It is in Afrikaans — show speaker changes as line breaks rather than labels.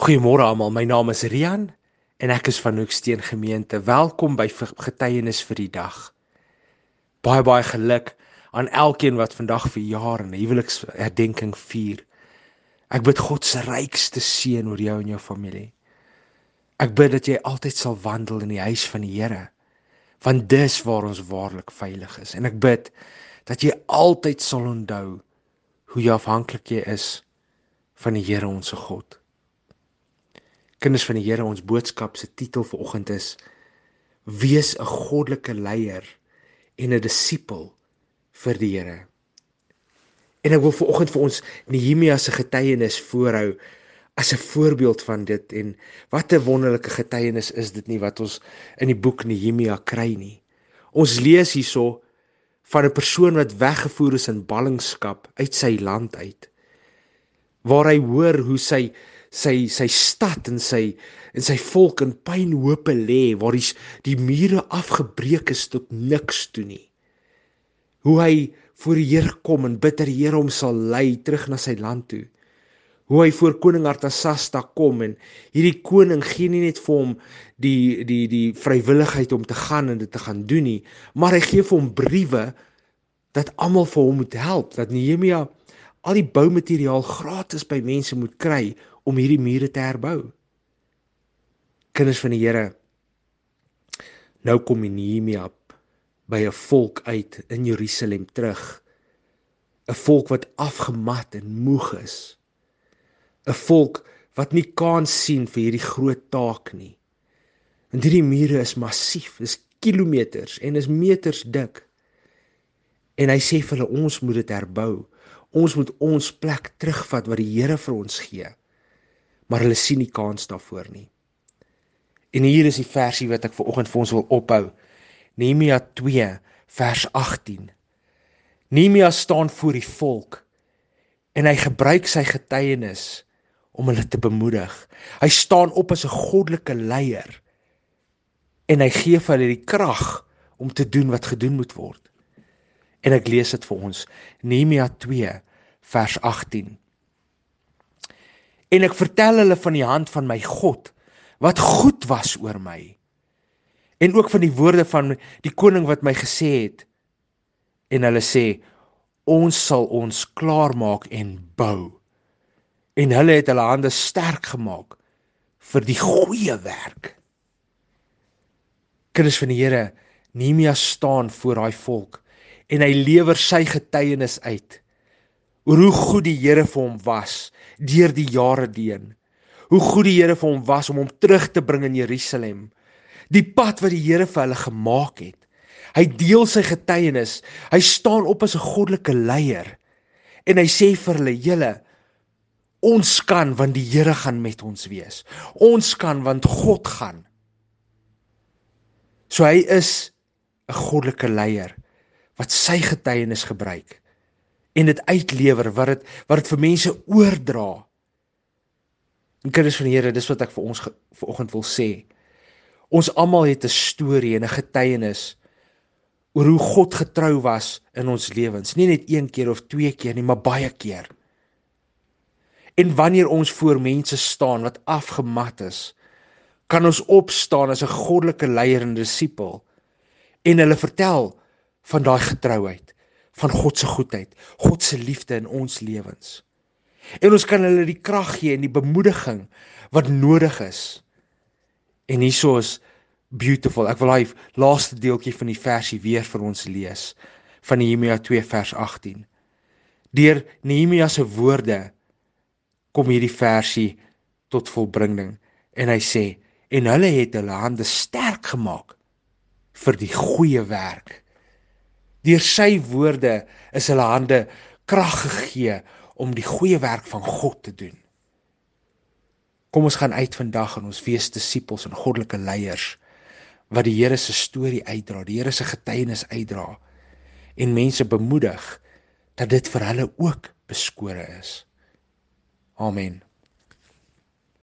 Goeiemôre almal. My naam is Rian en ek is van Hoeksteen Gemeente. Welkom by getuienis vir die dag. Baie baie geluk aan elkeen wat vandag vir jaar en huweliksherdenking vier. Ek bid God se rykste seën oor jou en jou familie. Ek bid dat jy altyd sal wandel in die huis van die Here, want dis waar ons waarlik veilig is. En ek bid dat jy altyd sal onthou hoe jy afhanklik jy is van die Here ons God. Kinders van die Here, ons boodskap se titel vir oggend is Wees 'n goddelike leier en 'n disipel vir die Here. En ek wil vir oggend vir ons Nehemia se getuienis voorhou as 'n voorbeeld van dit en wat 'n wonderlike getuienis is dit nie wat ons in die boek Nehemia kry nie. Ons lees hierso van 'n persoon wat weggevoer is in ballingskap uit sy land uit. Waar hy hoor hoe sy sy sy stad en sy en sy volk in pynhope lê waar die die mure afgebreek is tot niks toe nie. Hoe hy voor die Here kom en bid dat die Here hom sal lei terug na sy land toe. Hoe hy voor koning Artasasta kom en hierdie koning gee nie net vir hom die die die vrywilligheid om te gaan en dit te gaan doen nie, maar hy gee vir hom briewe dat almal vir hom moet help, dat Nehemia al die boumateriaal gratis by mense moet kry om hierdie mure te herbou. Kinders van die Here, nou kom Nehemia by 'n volk uit in Jerusalem terug. 'n Volk wat afgemat en moeg is. 'n Volk wat nie kans sien vir hierdie groot taak nie. En hierdie mure is massief, is kilometers en is meters dik. En hy sê vir hulle ons moet dit herbou. Ons moet ons plek terugvat wat die Here vir ons gee maar hulle sien nie kans daarvoor nie. En hier is die versie wat ek vir oggend vir ons wil ophou. Nehemia 2 vers 18. Nehemia staan voor die volk en hy gebruik sy getuienis om hulle te bemoedig. Hy staan op as 'n goddelike leier en hy gee vir hulle die krag om te doen wat gedoen moet word. En ek lees dit vir ons. Nehemia 2 vers 18 en ek vertel hulle van die hand van my God wat goed was oor my en ook van die woorde van die koning wat my gesê het. En hulle sê ons sal ons klaarmaak en bou. En hulle het hulle hande sterk gemaak vir die goeie werk. Kinders van die Here Nehemia staan voor daai volk en hy lewer sy getuienis uit oor hoe goed die Here vir hom was deur die jare heen. Hoe goed die Here vir hom was om hom terug te bring in Jerusalem. Die pad wat die Here vir hulle gemaak het. Hy deel sy getuienis. Hy staan op as 'n goddelike leier en hy sê vir hulle: "Julle ons kan want die Here gaan met ons wees. Ons kan want God gaan." So hy is 'n goddelike leier wat sy getuienis gebruik en dit uitlewer wat dit wat dit vir mense oordra. En kinders van die Here, dis wat ek vir ons vanoggend wil sê. Ons almal het 'n storie en 'n getuienis oor hoe God getrou was in ons lewens. Nie net een keer of twee keer nie, maar baie keer. En wanneer ons voor mense staan wat afgemat is, kan ons opstaan as 'n goddelike leier en disipel en hulle vertel van daai getrouheid van God se goedheid, God se liefde in ons lewens. En ons kan hulle die krag gee en die bemoediging wat nodig is. En hieso is beautiful. Ek wil hy laaste deeltjie van die versie weer vir ons lees van Nehemia 2 vers 18. Deur Nehemia se woorde kom hierdie versie tot volbringing en hy sê en hulle het hulle hande sterk gemaak vir die goeie werk Deur sy woorde is hulle hande krag gegee om die goeie werk van God te doen. Kom ons gaan uit vandag en ons wees disippels en goddelike leiers wat die Here se storie uitdra, die Here se getuienis uitdra en mense bemoedig dat dit vir hulle ook beskore is. Amen.